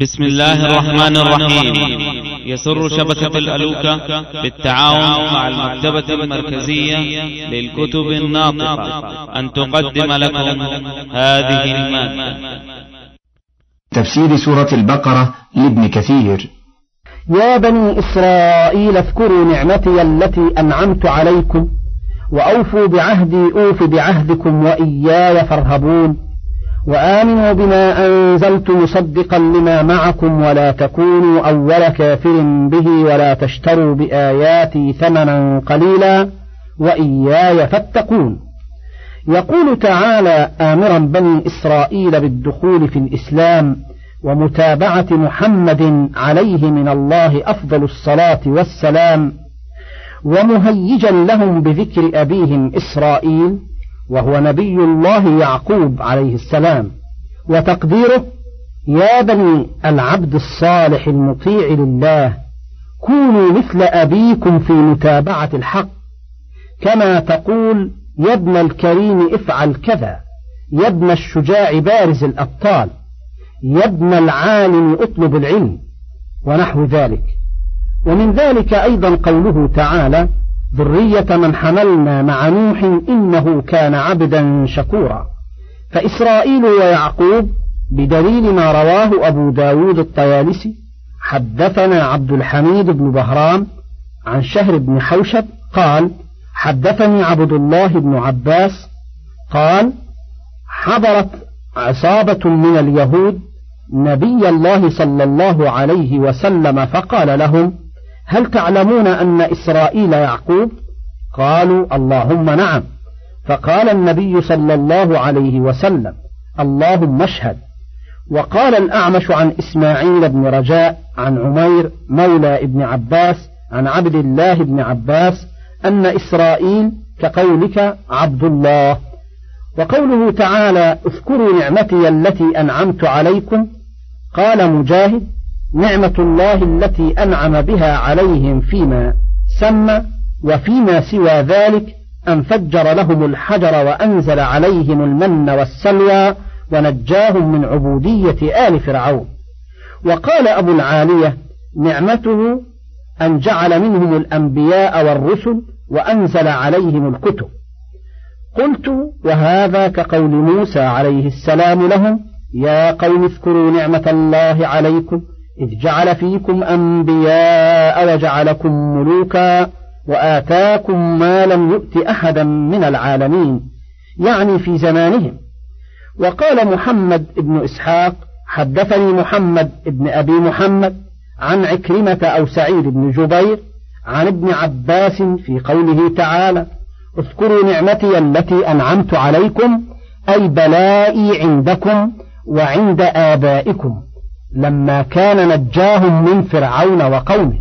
بسم الله الرحمن الرحيم. يسر شبكة الألوكة بالتعاون مع المكتبة المركزية للكتب الناطقة. أن تقدم لكم هذه المادة. تفسير سورة البقرة لابن كثير. يا بني إسرائيل اذكروا نعمتي التي أنعمت عليكم وأوفوا بعهدي أوف بعهدكم وإياي فارهبون. وآمنوا بما أنزلت مصدقا لما معكم ولا تكونوا أول كافر به ولا تشتروا بآياتي ثمنا قليلا وإياي فاتقون. يقول تعالى آمرا بني إسرائيل بالدخول في الإسلام ومتابعة محمد عليه من الله أفضل الصلاة والسلام ومهيجا لهم بذكر أبيهم إسرائيل وهو نبي الله يعقوب عليه السلام وتقديره يا بني العبد الصالح المطيع لله كونوا مثل أبيكم في متابعة الحق كما تقول يا ابن الكريم افعل كذا يا ابن الشجاع بارز الأبطال يا ابن العالم اطلب العلم ونحو ذلك. ومن ذلك أيضا قوله تعالى ذرية من حملنا مع نوح إنه كان عبدا شكورا. فإسرائيل ويعقوب بدليل ما رواه أبو داود الطيالسي حدثنا عبد الحميد بن بهرام عن شهر بن حوشب قال حدثني عبد الله بن عباس قال حضرت عصابة من اليهود نبي الله صلى الله عليه وسلم فقال لهم هل تعلمون أن إسرائيل يعقوب؟ قالوا اللهم نعم. فقال النبي صلى الله عليه وسلم اللهم اشهد. وقال الأعمش عن إسماعيل بن رجاء عن عمير مولى ابن عباس عن عبد الله بن عباس أن إسرائيل كقولك عبد الله. وقوله تعالى اذكروا نعمتي التي أنعمت عليكم قال مجاهد نعمة الله التي أنعم بها عليهم فيما سمى وفيما سوى ذلك أن فجر لهم الحجر وأنزل عليهم المن والسلوى ونجاهم من عبودية آل فرعون. وقال أبو العالية نعمته أن جعل منهم الأنبياء والرسل وأنزل عليهم الكتب. قلت وهذا كقول موسى عليه السلام لهم يا قوم اذكروا نعمة الله عليكم إذ جعل فيكم أنبياء وجعلكم ملوكا وآتاكم ما لم يؤت أحدا من العالمين يعني في زمانهم. وقال محمد بن إسحاق حدثني محمد بن أبي محمد عن عكرمة أو سعيد بن جبير عن ابن عباس في قوله تعالى اذكروا نعمتي التي أنعمت عليكم أي بلائي عندكم وعند آبائكم. لما كان نجاهم من فرعون وقومه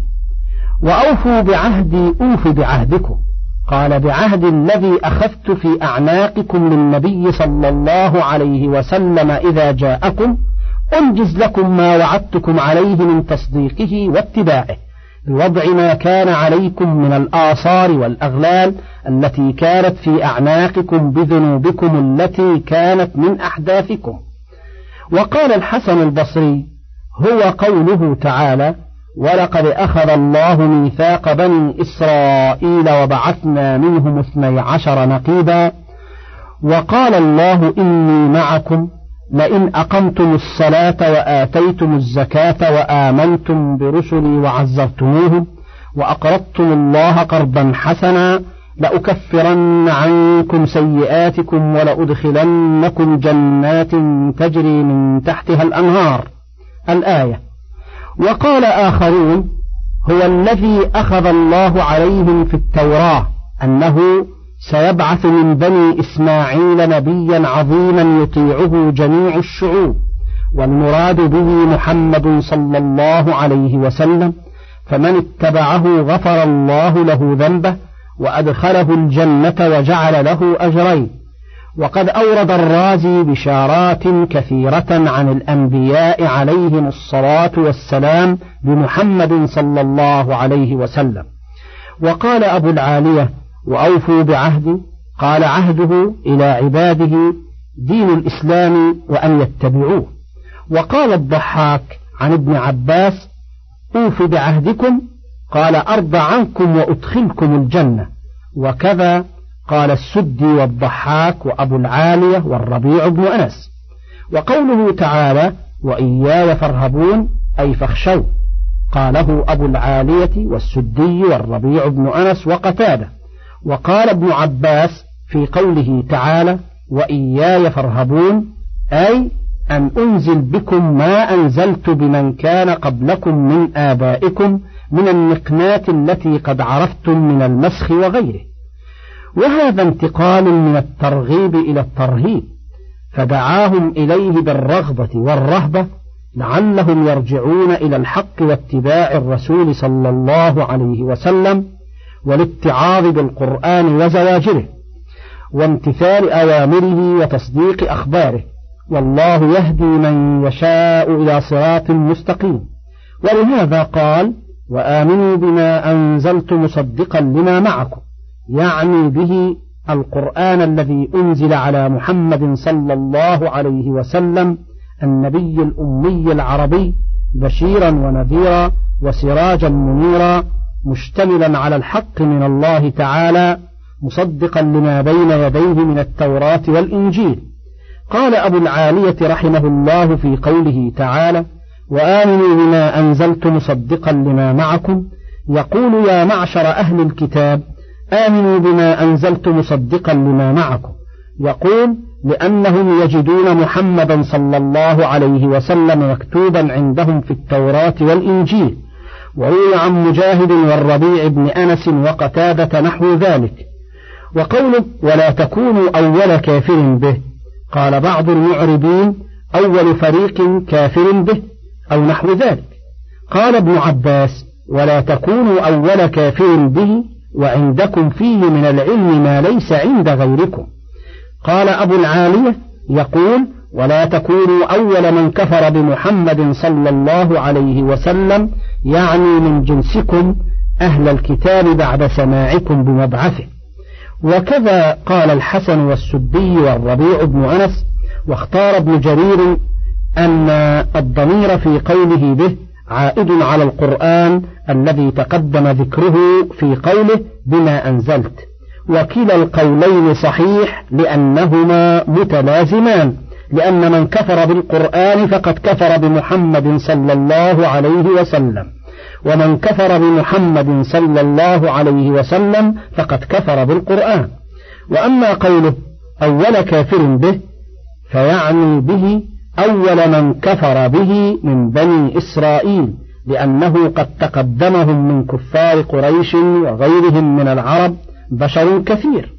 وأوفوا بعهدي أوف بعهدكم. قال بعهد الذي أخذت في أعناقكم للنبي صلى الله عليه وسلم إذا جاءكم أنجز لكم ما وعدتكم عليه من تصديقه واتباعه بوضع ما كان عليكم من الآثار والأغلال التي كانت في أعناقكم بذنوبكم التي كانت من أحداثكم. وقال الحسن البصري هو قوله تعالى ولقد أخذ الله ميثاق بني إسرائيل وبعثنا منهم اثني عشر نقيبا وقال الله إني معكم لئن أقمتم الصلاة وآتيتم الزكاة وآمنتم برسلي وعزرتموهم وأقرضتم الله قرضا حسنا لأكفرن عنكم سيئاتكم ولأدخلنكم جنات تجري من تحتها الأنهار. الآية. وقال آخرون هو الذي أخذ الله عليهم في التوراة أنه سيبعث من بني إسماعيل نبيا عظيما يطيعه جميع الشعوب والمراد به محمد صلى الله عليه وسلم فمن اتبعه غفر الله له ذنبه وأدخله الجنة وجعل له أجرين. وقد أورد الرازي بشارات كثيرة عن الأنبياء عليهم الصلاة والسلام بمحمد صلى الله عليه وسلم. وقال أبو العالية وأوفوا بعهدي قال عهده إلى عباده دين الإسلام وأن يتبعوه. وقال الضحاك عن ابن عباس أوف بعهدكم قال أرضى عنكم وأدخلكم الجنة. وكذا قال السدي والضحاك وأبو العالية والربيع بن أنس. وقوله تعالى وإياي فارهبون أي فاخشوا قاله أبو العالية والسدي والربيع بن أنس وقتادة. وقال ابن عباس في قوله تعالى وإياي فارهبون أي أن أنزل بكم ما أنزلت بمن كان قبلكم من آبائكم من النقمات التي قد عرفتم من المسخ وغيره. وهذا انتقال من الترغيب إلى الترهيب فدعاهم إليه بالرغبة والرهبة لعلهم يرجعون إلى الحق واتباع الرسول صلى الله عليه وسلم والاتعاظ بالقرآن وزواجره وامتثال أوامره وتصديق أخباره. والله يهدي من يشاء إلى صراط مستقيم. ولهذا قال وآمنوا بما أنزلت مصدقا لما معكم. يعني به القرآن الذي أنزل على محمد صلى الله عليه وسلم النبي الأمي العربي بشيرا ونذيرا وسراجا منيرا مشتملا على الحق من الله تعالى مصدقا لما بين يديه من التوراة والإنجيل. قال أبو العالية رحمه الله في قوله تعالى وآمنوا بما أنزلت مصدقا لما معكم يقول يا معشر أهل الكتاب آمنوا بما أنزلت مصدقا لما معكم. يقول لأنهم يجدون محمدا صلى الله عليه وسلم مكتوبا عندهم في التوراة والإنجيل. وروي عن مجاهد والربيع بن أنس وقتادة نحو ذلك. وقوله ولا تكونوا أول كافر به. قال بعض المعربين أول فريق كافر به أو نحو ذلك. قال ابن عباس ولا تكونوا أول كافر به. وعندكم فيه من العلم ما ليس عند غيركم. قال أبو العالية يقول ولا تكونوا أول من كفر بمحمد صلى الله عليه وسلم يعني من جنسكم أهل الكتاب بعد سماعكم بمبعثه. وكذا قال الحسن والسدي والربيع بن أنس واختار ابن جرير أن الضمير في قوله به عائد على القرآن الذي تقدم ذكره في قوله بما أنزلت. وكلا القولين صحيح لأنهما متلازمان لأن من كفر بالقرآن فقد كفر بمحمد صلى الله عليه وسلم. ومن كفر بمحمد صلى الله عليه وسلم فقد كفر بالقرآن. وأما قوله أول كافر به فيعني به أول من كفر به من بني إسرائيل لأنه قد تقدمهم من كفار قريش وغيرهم من العرب بشر كثير.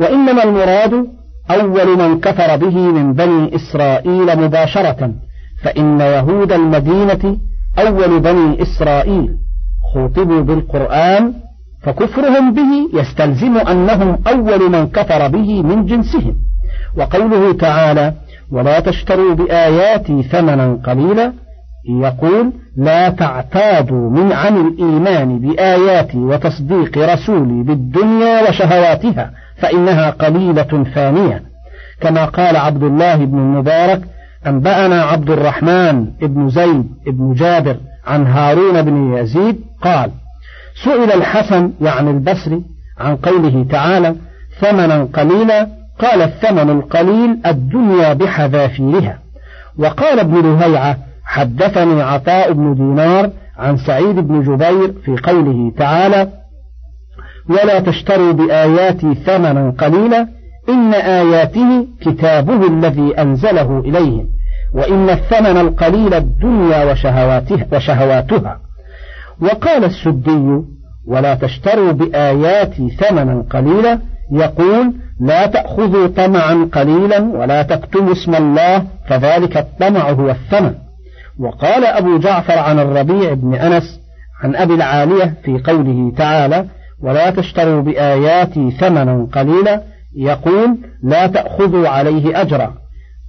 وإنما المراد أول من كفر به من بني إسرائيل مباشرة فإن يهود المدينة أول بني إسرائيل خوطبوا بالقرآن فكفرهم به يستلزم أنهم أول من كفر به من جنسهم. وقوله تعالى ولا تشتروا بآياتي ثمنا قليلا. يقول لا تعتادوا من عن الإيمان بآياتي وتصديق رسولي بالدنيا وشهواتها فإنها قليلة فانية كما قال عبد الله بن المبارك أنبأنا عبد الرحمن بن زيد بن جابر عن هارون بن يزيد قال سئل الحسن يعني البصري عن قوله تعالى ثمنا قليلا قال الثمن القليل الدنيا بحذافيرها. وقال ابن لهيعة حدثني عطاء بن دينار عن سعيد بن جبير في قوله تعالى ولا تشتروا بآياتي ثمنا قليلا إن آياته كتابه الذي أنزله إليهم وإن الثمن القليل الدنيا وشهواتها, وشهواتها. وقال السدي ولا تشتروا بآياتي ثمنا قليلا. يقول لا تأخذوا طمعا قليلا ولا تكتموا اسم الله فذلك الطمع هو الثمن. وقال أبو جعفر عن الربيع بن أنس عن أبي العالية في قوله تعالى ولا تشتروا بآياتي ثمنا قليلا يقول لا تأخذوا عليه أجرا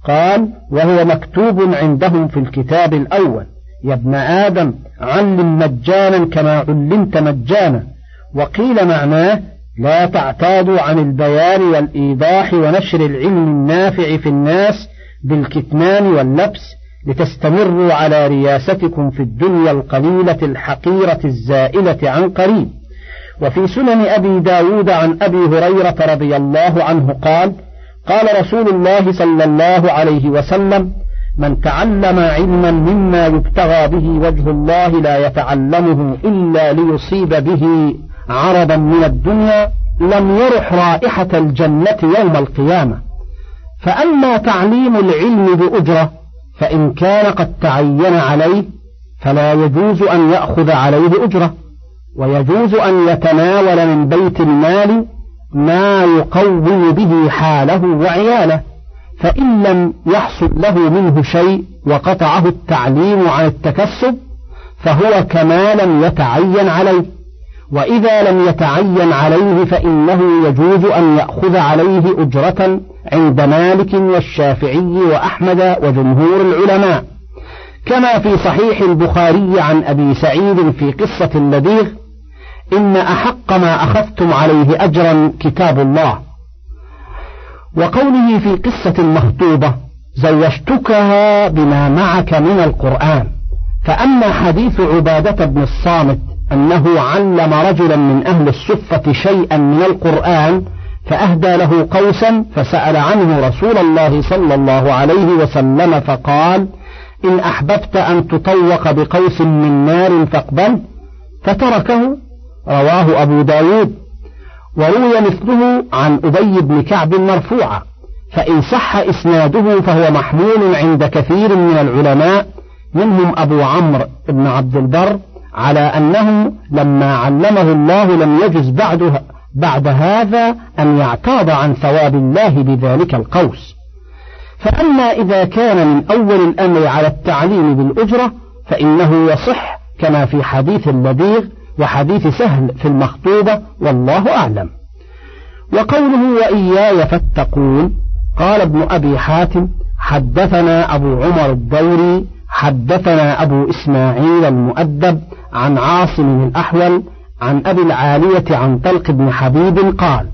قال وهو مكتوب عندهم في الكتاب الأول. يا ابن آدم علم مجانا كما علمت مجانا وقيل معناه لا تعتادوا عن البيان والإيضاح ونشر العلم النافع في الناس بالكتمان واللبس لتستمروا على رياستكم في الدنيا القليلة الحقيرة الزائلة عن قريب. وفي سنن أبي داود عن أبي هريرة رضي الله عنه قال قال رسول الله صلى الله عليه وسلم من تعلم علما مما يبتغى به وجه الله لا يتعلمه إلا ليصيب به عرضا من الدنيا لم يرح رائحة الجنة يوم القيامة. فأما تعليم العلم بأجرة فإن كان قد تعين عليه فلا يجوز أن يأخذ عليه أجرة. ويجوز أن يتناول من بيت المال ما يقوم به حاله وعياله. فإن لم يحصل له منه شيء وقطعه التعليم عن التكسب فهو كما لم يتعين عليه. وإذا لم يتعين عليه فإنه يجوز أن يأخذ عليه أجرة عند مالك والشافعي وأحمد وجمهور العلماء. كما في صحيح البخاري عن أبي سعيد في قصة اللذيذ إن أحق ما أخذتم عليه أجرا كتاب الله. وقوله في قصة مخطوبة زوجتكها بما معك من القرآن. فأما حديث عبادة بن الصامت أنه علم رجلا من أهل الصفة شيئا من القرآن فأهدى له قوسا فسأل عنه رسول الله صلى الله عليه وسلم فقال إن أحببت أن تطوق بقوس من نار فاقبل فتركه رواه أبو داود. وروي مثله عن أبي بن كعب مرفوعا فإن صح إسناده فهو محمول عند كثير من العلماء منهم أبو عمرو بن عبد البر على أنه لما علمه الله لم يجز بعد, بعد هذا أن يعتاض عن ثواب الله بذلك القوس. فأما إذا كان من أول الأمر على التعليم بالأجرة فإنه يصح كما في حديث اللذيذ وحديث سهل في المخطوبة والله أعلم. وقوله وإياي فاتقون قال ابن أبي حاتم حدثنا أبو عمر الدوري حدثنا أبو إسماعيل المؤدب عن عاصم الأحول عن أبي العالية عن طلق بن حبيب قال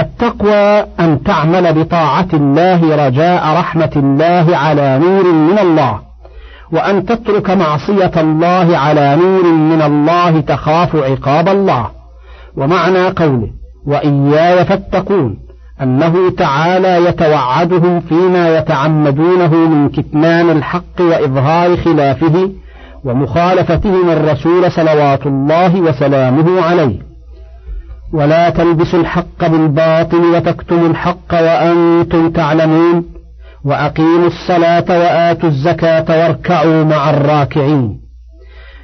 التقوى أن تعمل بطاعة الله رجاء رحمة الله على نور من الله وأن تترك معصية الله على نور من الله تخاف عقاب الله. ومعنى قوله وإياي فاتقون. أنه تعالى يتوعدهم فيما يتعمدونه من كتمان الحق وإظهار خلافه ومخالفتهم الرسول صلوات الله وسلامه عليه. ولا تلبسوا الحق بالباطل وتكتموا الحق وأنتم تعلمون وأقيموا الصلاة وآتوا الزكاة واركعوا مع الراكعين.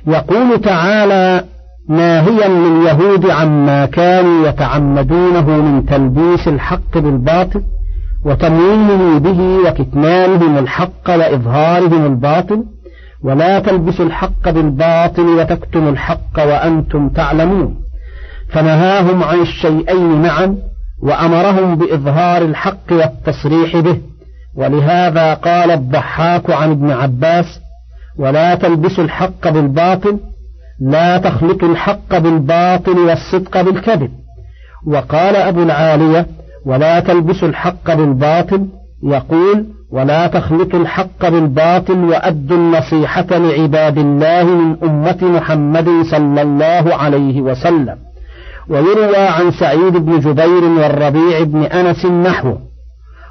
يقول تعالى ناهيا لليهود عما كانوا يتعمدونه من تلبيس الحق بالباطل وتمويله به وكتمانهم الحق وإظهارهم الباطل. ولا تلبسوا الحق بالباطل وتكتموا الحق وأنتم تعلمون. فنهاهم عن الشيئين معا وأمرهم بإظهار الحق والتصريح به. ولهذا قال الضحاك عن ابن عباس ولا تلبسوا الحق بالباطل لا تخلطوا الحق بالباطل والصدق بالكذب. وقال أبو العالية ولا تلبسوا الحق بالباطل يقول ولا تخلطوا الحق بالباطل وأدوا النصيحة لعباد الله من أمة محمد صلى الله عليه وسلم. ويروى عن سعيد بن جبير والربيع بن أنس نحوه.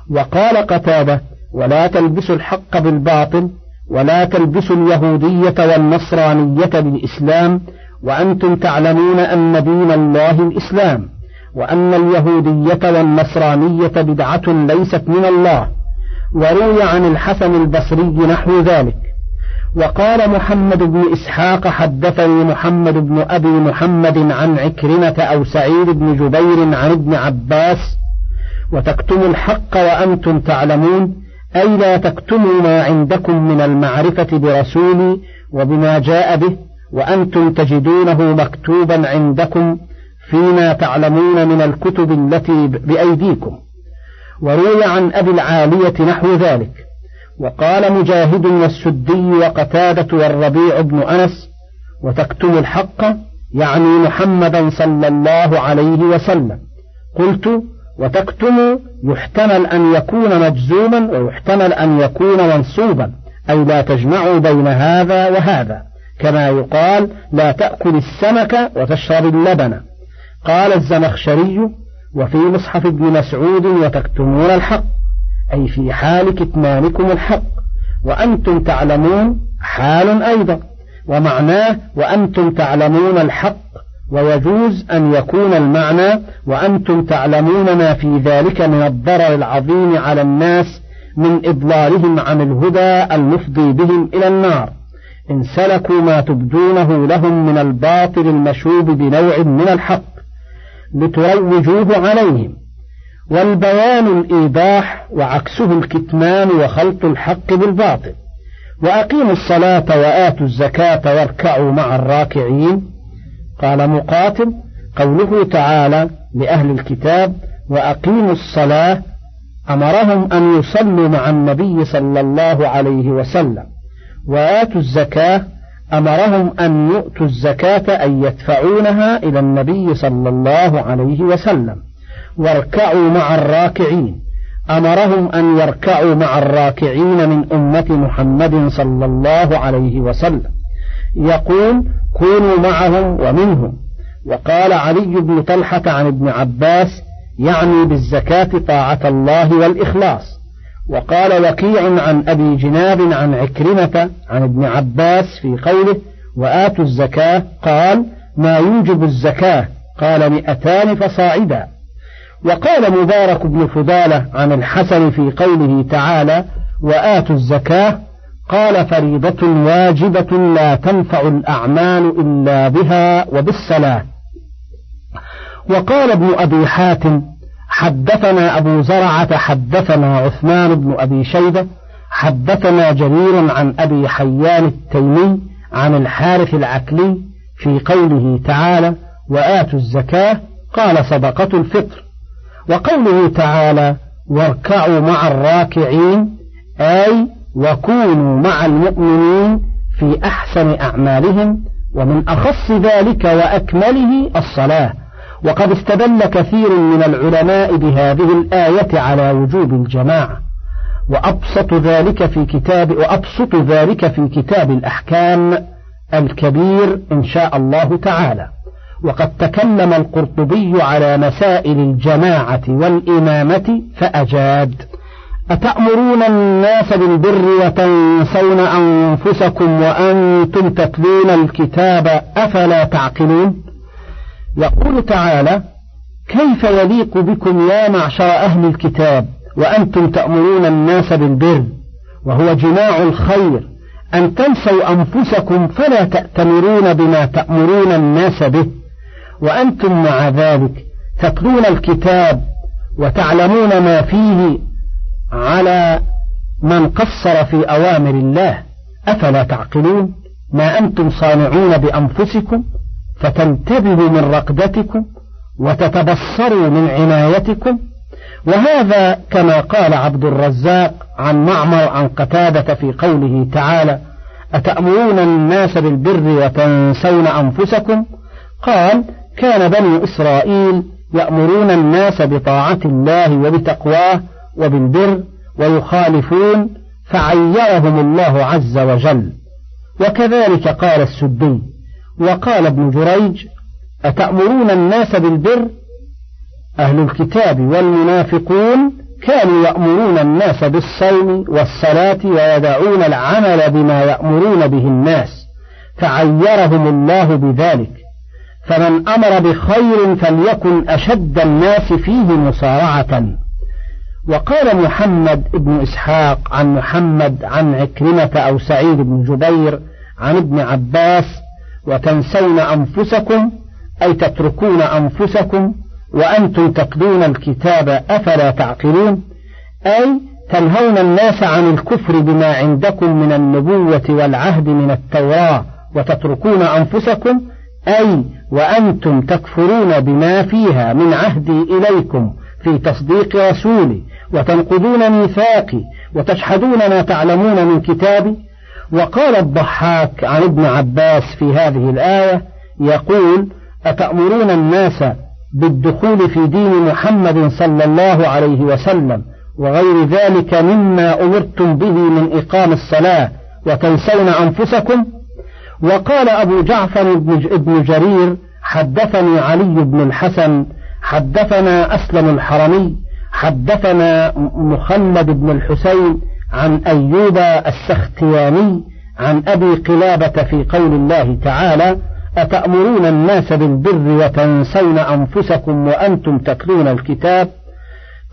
وقال قتادة ولا تلبسوا الحق بالباطل ولا تلبسوا اليهودية والنصرانية بالإسلام وأنتم تعلمون أن دين الله الإسلام وأن اليهودية والنصرانية بدعة ليست من الله وروي عن الحسن البصري نحو ذلك وقال محمد بن إسحاق حدثني محمد بن أبي محمد عن عكرمة أو سعيد بن جبير عن ابن عباس وتكتموا الحق وأنتم تعلمون أي لا تكتموا ما عندكم من المعرفة برسولي وبما جاء به وأنتم تجدونه مكتوبا عندكم فيما تعلمون من الكتب التي بأيديكم. وروي عن أبي العالية نحو ذلك وقال مجاهد والسدي وقتادة والربيع بن أنس وتكتم الحق يعني محمدا صلى الله عليه وسلم. قلت وتكتم يحتمل أن يكون مجزوما ويحتمل أن يكون منصوبا. أي لا تجمعوا بين هذا وهذا. كما يقال لا تأكل السمك وتشرب اللبن. قال الزمخشري وفي مصحف ابن مسعود وتكتمون الحق. أي في حال كتمانكم الحق. وأنتم تعلمون حال أيضا. ومعناه وأنتم تعلمون الحق ويجوز أن يكون المعنى وأنتم تعلمون ما في ذلك من الضرر العظيم على الناس من إضلالهم عن الهدى المفضي بهم إلى النار. إن سلكوا ما تبدونه لهم من الباطل المشوب بنوع من الحق لتروجوه عليهم. والبيان الإيضاح وعكسه الكتمان وخلط الحق بالباطل. وأقيموا الصلاة وآتوا الزكاة واركعوا مع الراكعين. قال مقاتل قوله تعالى لأهل الكتاب وأقيموا الصلاة أمرهم أن يصلوا مع النبي صلى الله عليه وسلم وآتوا الزكاة أمرهم أن يؤتوا الزكاة أن يدفعونها إلى النبي صلى الله عليه وسلم واركعوا مع الراكعين أمرهم أن يركعوا مع الراكعين من أمة محمد صلى الله عليه وسلم يقول كونوا معهم ومنهم. وقال علي بن طلحة عن ابن عباس يعني بالزكاة طاعة الله والإخلاص. وقال وكيع عن أبي جناب عن عكرمة عن ابن عباس في قوله وآتوا الزكاة قال ما يوجب الزكاة قال مئتان فصاعدا. وقال مبارك بن فضالة عن الحسن في قوله تعالى وآتوا الزكاة قال فريضة واجبة لا تنفع الأعمال إلا بها وبالصلاة. وقال ابن أبي حاتم حدثنا أبو زرعة حدثنا عثمان بن أبي شيبة حدثنا جرير عن أبي حيان التيمي عن الحارث العكلي في قوله تعالى وآتوا الزكاة قال صدقة الفطر. وقوله تعالى واركعوا مع الراكعين أي وكونوا مع المؤمنين في أحسن أعمالهم ومن أخص ذلك وأكمله الصلاة. وقد استدل كثير من العلماء بهذه الآية على وجوب الجماعة وأبسط ذلك في كتاب وأبسط ذلك في كتاب الأحكام الكبير إن شاء الله تعالى. وقد تكلم القرطبي على مسائل الجماعة والإمامة فأجاد. أتأمرون الناس بالبر وتنسون أنفسكم وأنتم تتلون الكتاب أفلا تعقلون؟ يقول تعالى كيف يليق بكم يا معشر أهل الكتاب وأنتم تأمرون الناس بالبر؟ وهو جماع الخير. أن تنسوا أنفسكم فلا تأتمرون بما تأمرون الناس به. وأنتم مع ذلك تتلون الكتاب وتعلمون ما فيه على من قصر في أوامر الله. أفلا تعقلون؟ ما أنتم صانعون بأنفسكم فتنتبهوا من رقدتكم وتتبصروا من عنايتكم. وهذا كما قال عبد الرزاق عن معمر عن قتادة في قوله تعالى أتأمرون الناس بالبر وتنسون أنفسكم؟ قال كان بني إسرائيل يأمرون الناس بطاعة الله وبتقواه وبالبر ويخالفون فعيرهم الله عز وجل. وكذلك قال السدي وقال ابن جريج أتأمرون الناس بالبر؟ أهل الكتاب والمنافقون كانوا يأمرون الناس بالصوم والصلاة ويدعون العمل بما يأمرون به الناس فعيرهم الله بذلك. فمن أمر بخير فليكن أشد الناس فيه مصارعة. وقال محمد بن إسحاق عن محمد عن عكرمة أو سعيد بن جبير عن ابن عباس وتنسون أنفسكم أي تتركون أنفسكم وأنتم تقدون الكتاب أفلا تعقلون أي تنهون الناس عن الكفر بما عندكم من النبوة والعهد من التوراة وتتركون أنفسكم أي وأنتم تكفرون بما فيها من عهدي إليكم في تصديق رسولي وتنقضون ميثاقي وتشهدون ما تعلمون من كتابي. وقال الضحاك عن ابن عباس في هذه الآية يقول أتأمرون الناس بالدخول في دين محمد صلى الله عليه وسلم وغير ذلك مما أمرتم به من إقام الصلاة وتنسون أنفسكم؟ وقال أبو جعفر بن جرير حدثني علي بن الحسن حدثنا أسلم الحرمي حدثنا مخلد بن الحسين عن أيوب السختياني عن أبي قلابة في قول الله تعالى أتأمرون الناس بالبر وتنسون أنفسكم وأنتم تتلون الكتاب؟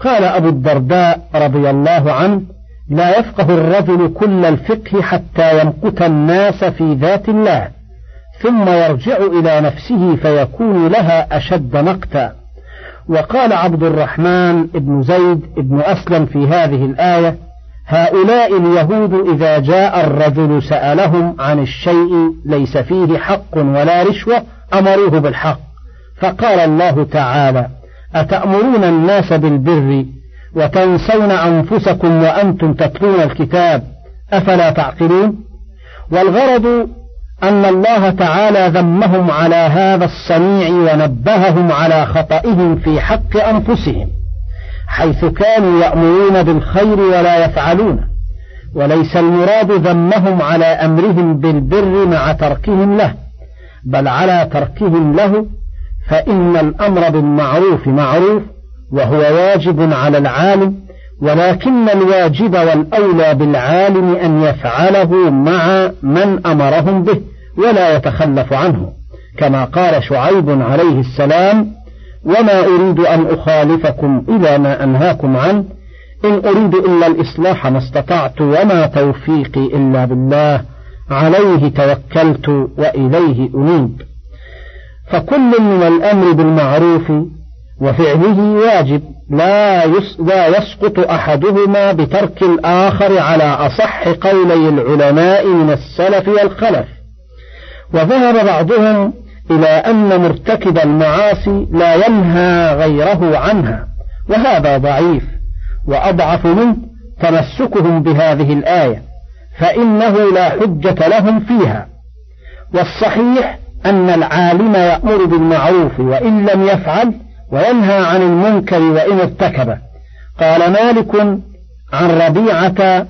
قال أبو الدرداء رضي الله عنه لا يفقه الرجل كل الفقه حتى يمقت الناس في ذات الله ثم يرجع إلى نفسه فيكون لها أشد مقتا وقال عبد الرحمن بن زيد بن أسلم في هذه الآية هؤلاء اليهود إذا جاء الرجل سألهم عن الشيء ليس فيه حق ولا رشوة أمروه بالحق. فقال الله تعالى أتأمرون الناس بالبر وتنسون أنفسكم وأنتم تتلون الكتاب أفلا تعقلون؟ والغرض أن الله تعالى ذمهم على هذا الصنيع ونبههم على خطئهم في حق أنفسهم حيث كانوا يأمرون بالخير ولا يفعلون وليس المراد ذمهم على أمرهم بالبر مع تركهم له بل على تركهم له فإن الأمر بالمعروف معروف وهو واجب على العالم ولكن الواجب والأولى بالعالم أن يفعله مع من أمرهم به ولا يتخلف عنه كما قال شعيب عليه السلام وما أريد أن أخالفكم إلى ما أنهاكم عنه إن أريد إلا الإصلاح ما استطعت وما توفيقي إلا بالله عليه توكلت وإليه أنيب. فكل من الأمر بالمعروف وفعله واجب لا لا يسقط أحدهما بترك الآخر على أصح قولي العلماء من السلف والخلف. وذهب بعضهم إلى أن مرتكب المعاصي لا ينهى غيره عنها وهذا ضعيف وأضعف منه تمسكهم بهذه الآية فإنه لا حجة لهم فيها. والصحيح أن العالم يأمر بالمعروف وإن لم يفعل وينهى عن المنكر وإن ارتكبه قال مالك عن ربيعة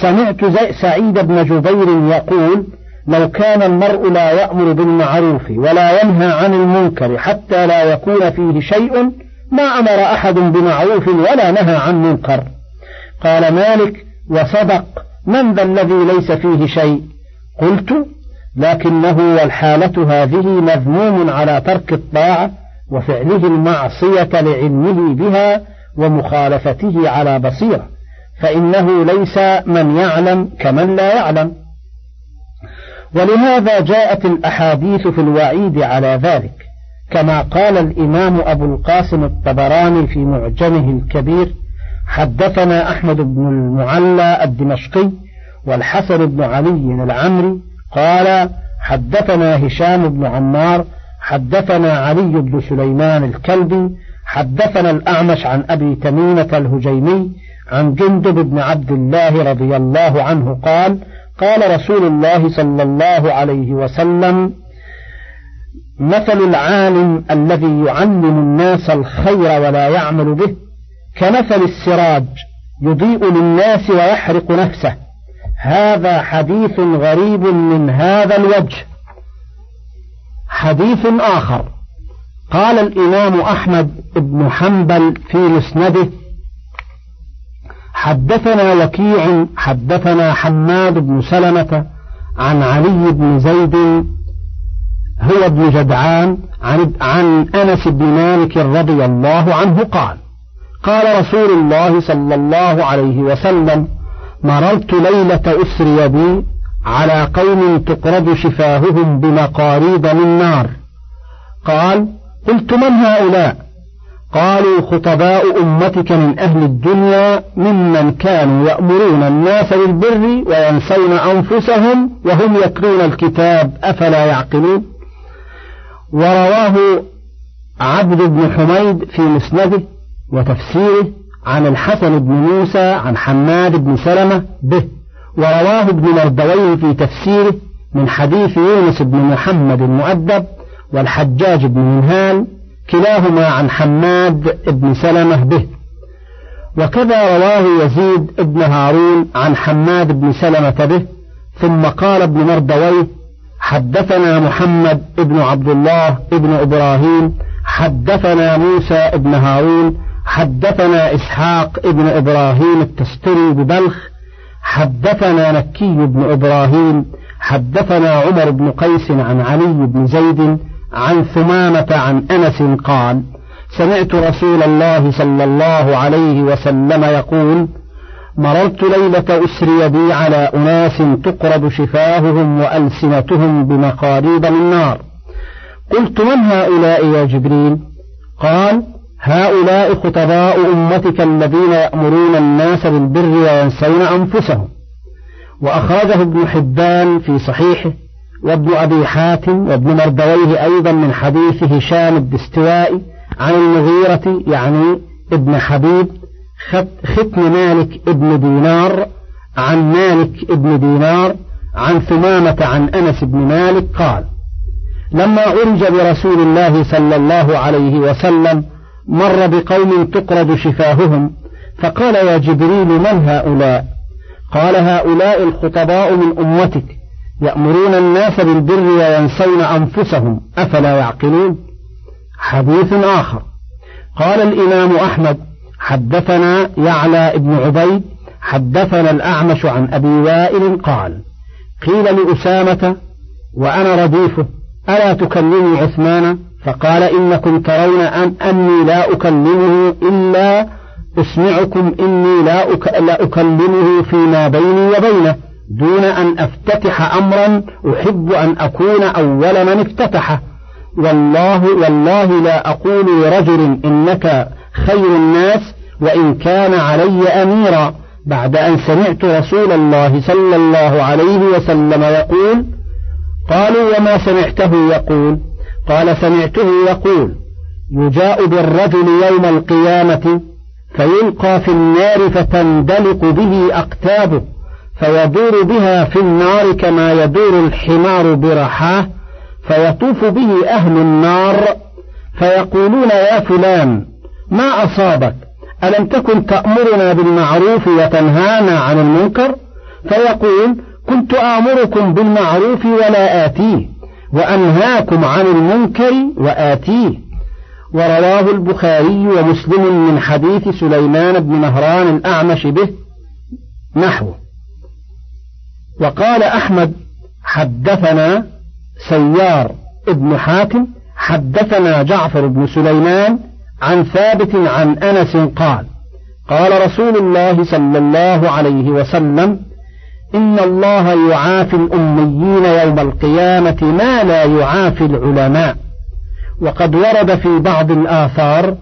سمعت سعيد بن جبير يقول لو كان المرء لا يأمر بالمعروف ولا ينهى عن المنكر حتى لا يكون فيه شيء ما أمر أحد بمعروف ولا نهى عن منكر. قال مالك وصدق من ذا الذي ليس فيه شيء. قلت لكنه والحالة هذه مذموم على ترك الطاعة وفعله المعصية لعلمه بها ومخالفته على بصيرة فإنه ليس من يعلم كمن لا يعلم. ولهذا جاءت الأحاديث في الوعيد على ذلك كما قال الإمام أبو القاسم الطبراني في معجمه الكبير حدثنا أحمد بن المعلى الدمشقي والحسن بن علي العمري قال حدثنا هشام بن عمار حدثنا علي بن سليمان الكلبي حدثنا الأعمش عن أبي تميمة الهجيمي عن جندب بن عبد الله رضي الله عنه قال قال رسول الله صلى الله عليه وسلم مثل العالم الذي يعلم الناس الخير ولا يعمل به كمثل السراج يضيء للناس ويحرق نفسه. هذا حديث غريب من هذا الوجه. حديث آخر. قال الإمام أحمد بن حنبل في مسنده حدثنا وكيع حدثنا حماد بن سلمة عن علي بن زيد هو ابن جدعان عن, عن أنس بن مالك رضي الله عنه قال قال رسول الله صلى الله عليه وسلم مررت ليلة أسري بي على قوم تقرض شفاههم بمقاريض من نار. قال قلت من هؤلاء؟ قالوا خطباء أمتك من أهل الدنيا ممن كانوا يأمرون الناس بالبر وينسون أنفسهم وهم يتلون الكتاب أفلا يعقلون؟ ورواه عبد بن حميد في مسنده وتفسيره عن الحسن بن موسى عن حماد بن سلمة به. ورواه ابن مردويه في تفسيره من حديث يونس بن محمد المؤدب والحجاج بن منهال كلاهما عن حماد بن سلمة به. وكذا رواه يزيد بن هارون عن حماد بن سلمة به. ثم قال ابن مردويه حدثنا محمد بن عبد الله بن إبراهيم حدثنا موسى بن هارون حدثنا إسحاق بن إبراهيم التستري ببلخ حدثنا نكي بن إبراهيم حدثنا عمر بن قيس عن علي بن زيد عن ثمامة عن أنس قال سمعت رسول الله صلى الله عليه وسلم يقول مررت ليلة أسري بي على أناس تقرب شفاههم وألسنتهم بمقاريب من نار قلت من هؤلاء يا جبريل؟ قال هؤلاء خطباء أمتك الذين يأمرون الناس بالبر وينسون أنفسهم. وأخرجه ابن حبان في صحيحه وابن أبي حاتم وابن مردويه أيضا من حديث هشام الدستوائي عن المغيرة يعني ابن حبيب ختم مالك ابن دينار عن مالك ابن دينار عن ثمامة عن أنس بن مالك قال لما عرج برسول الله صلى الله عليه وسلم مر بقوم تقرد شفاههم فقال يا جبريل من هؤلاء؟ قال هؤلاء الخطباء من أمتك يأمرون الناس بالبر وينسون أنفسهم أفلا يعقلون؟ حديث آخر. قال الإمام أحمد حدثنا يعلى بن عبيد حدثنا الأعمش عن أبي وائل قال قيل لأسامة وأنا رديفه. ألا تكلمي عثمان فقال إنكم ترون أن أني لا أكلمه إلا أسمعكم إني لا. لا أكلمه فيما بيني وبينه دون أن أفتتح أمرا أحب أن أكون أول من افتتحه والله والله لا أقول لرجل إنك خير الناس وإن كان علي أميرا بعد أن سمعت رسول الله صلى الله عليه وسلم يقول قالوا وما سمعته يقول. قال سمعته يقول. يجاء بالرجل يوم القيامة فيلقى في النار فتندلق به أقتابه فيدور بها في النار كما يدور الحمار برحاه فيطوف به أهل النار فيقولون يا فلان ما أصابك؟ ألم تكن تأمرنا بالمعروف وتنهانا عن المنكر؟ فيقول كنت آمركم بالمعروف ولا آتيه وأنهاكم عن المنكر وآتيه. ورواه البخاري ومسلم من حديث سليمان بن مهران الأعمش به نحو. وقال أحمد حدثنا سيار ابن حاتم حدثنا جعفر بن سليمان عن ثابت عن أنس قال قال رسول الله صلى الله عليه وسلم إن الله يعافي الأميين يوم القيامة ما لا يعافي العلماء. وقد ورد في بعض الآثار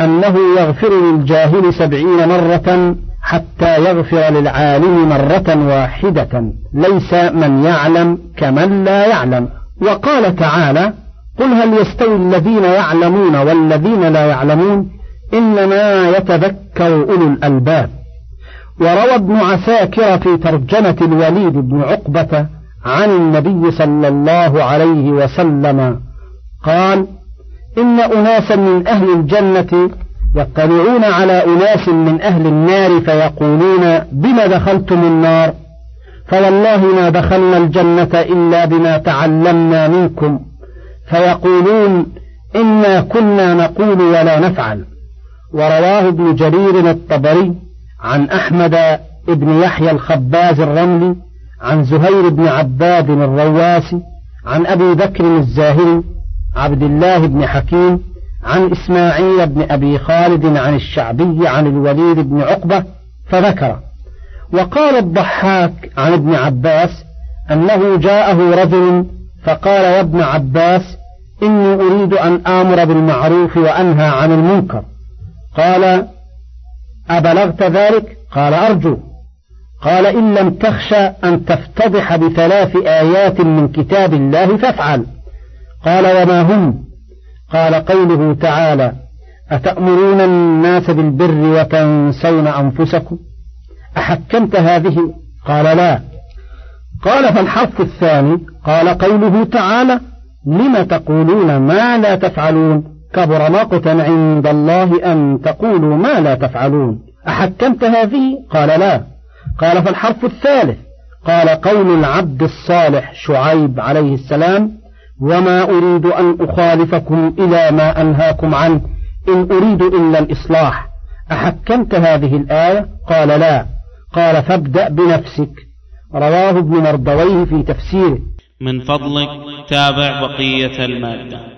أنه يغفر للجاهل سبعين مرة حتى يغفر للعالم مرة واحدة. ليس من يعلم كمن لا يعلم. وقال تعالى قل هل يستوي الذين يعلمون والذين لا يعلمون؟ إنما يتذكر أولو الألباب. وروى ابن عساكر في ترجمة الوليد بن عقبة عن النبي صلى الله عليه وسلم قال إن أناسا من أهل الجنة يطلعون على أناس من أهل النار فيقولون بم دخلتم النار؟ فوالله ما دخلنا الجنة إلا بما تعلمنا منكم. فيقولون إنا كنا نقول ولا نفعل. ورواه ابن جرير الطبري عن أحمد بن يحيى الخباز الرملي عن زهير بن عباد الرواسي عن أبي بكر الزاهري عبد الله بن حكيم عن إسماعيل بن أبي خالد عن الشعبي عن الوليد بن عقبة فذكر. وقال الضحاك عن ابن عباس أنه جاءه رجل فقال يا ابن عباس إني أريد أن آمر بالمعروف وأنهى عن المنكر. قال أبلغت ذلك؟ قال أرجو. قال إن لم تخشى أن تفتضح بثلاث آيات من كتاب الله فافعل. قال وما هم؟ قال قوله تعالى أتأمرون الناس بالبر وتنسون أنفسكم؟ أحكمت هذه؟ قال لا. قال فالحرف الثاني قال قوله تعالى لم تقولون ما لا تفعلون؟ كبر مقتا عند الله أن تقولوا ما لا تفعلون. أحكمت هذه؟ قال لا. قال فالحرف الثالث. قال قول العبد الصالح شعيب عليه السلام وما أريد أن أخالفكم إلى ما أنهاكم عنه إن أريد إلا الإصلاح. أحكمت هذه الآية؟ قال لا. قال فابدأ بنفسك. رواه ابن مردويه في تفسيره. من فضلك تابع بقية المادة.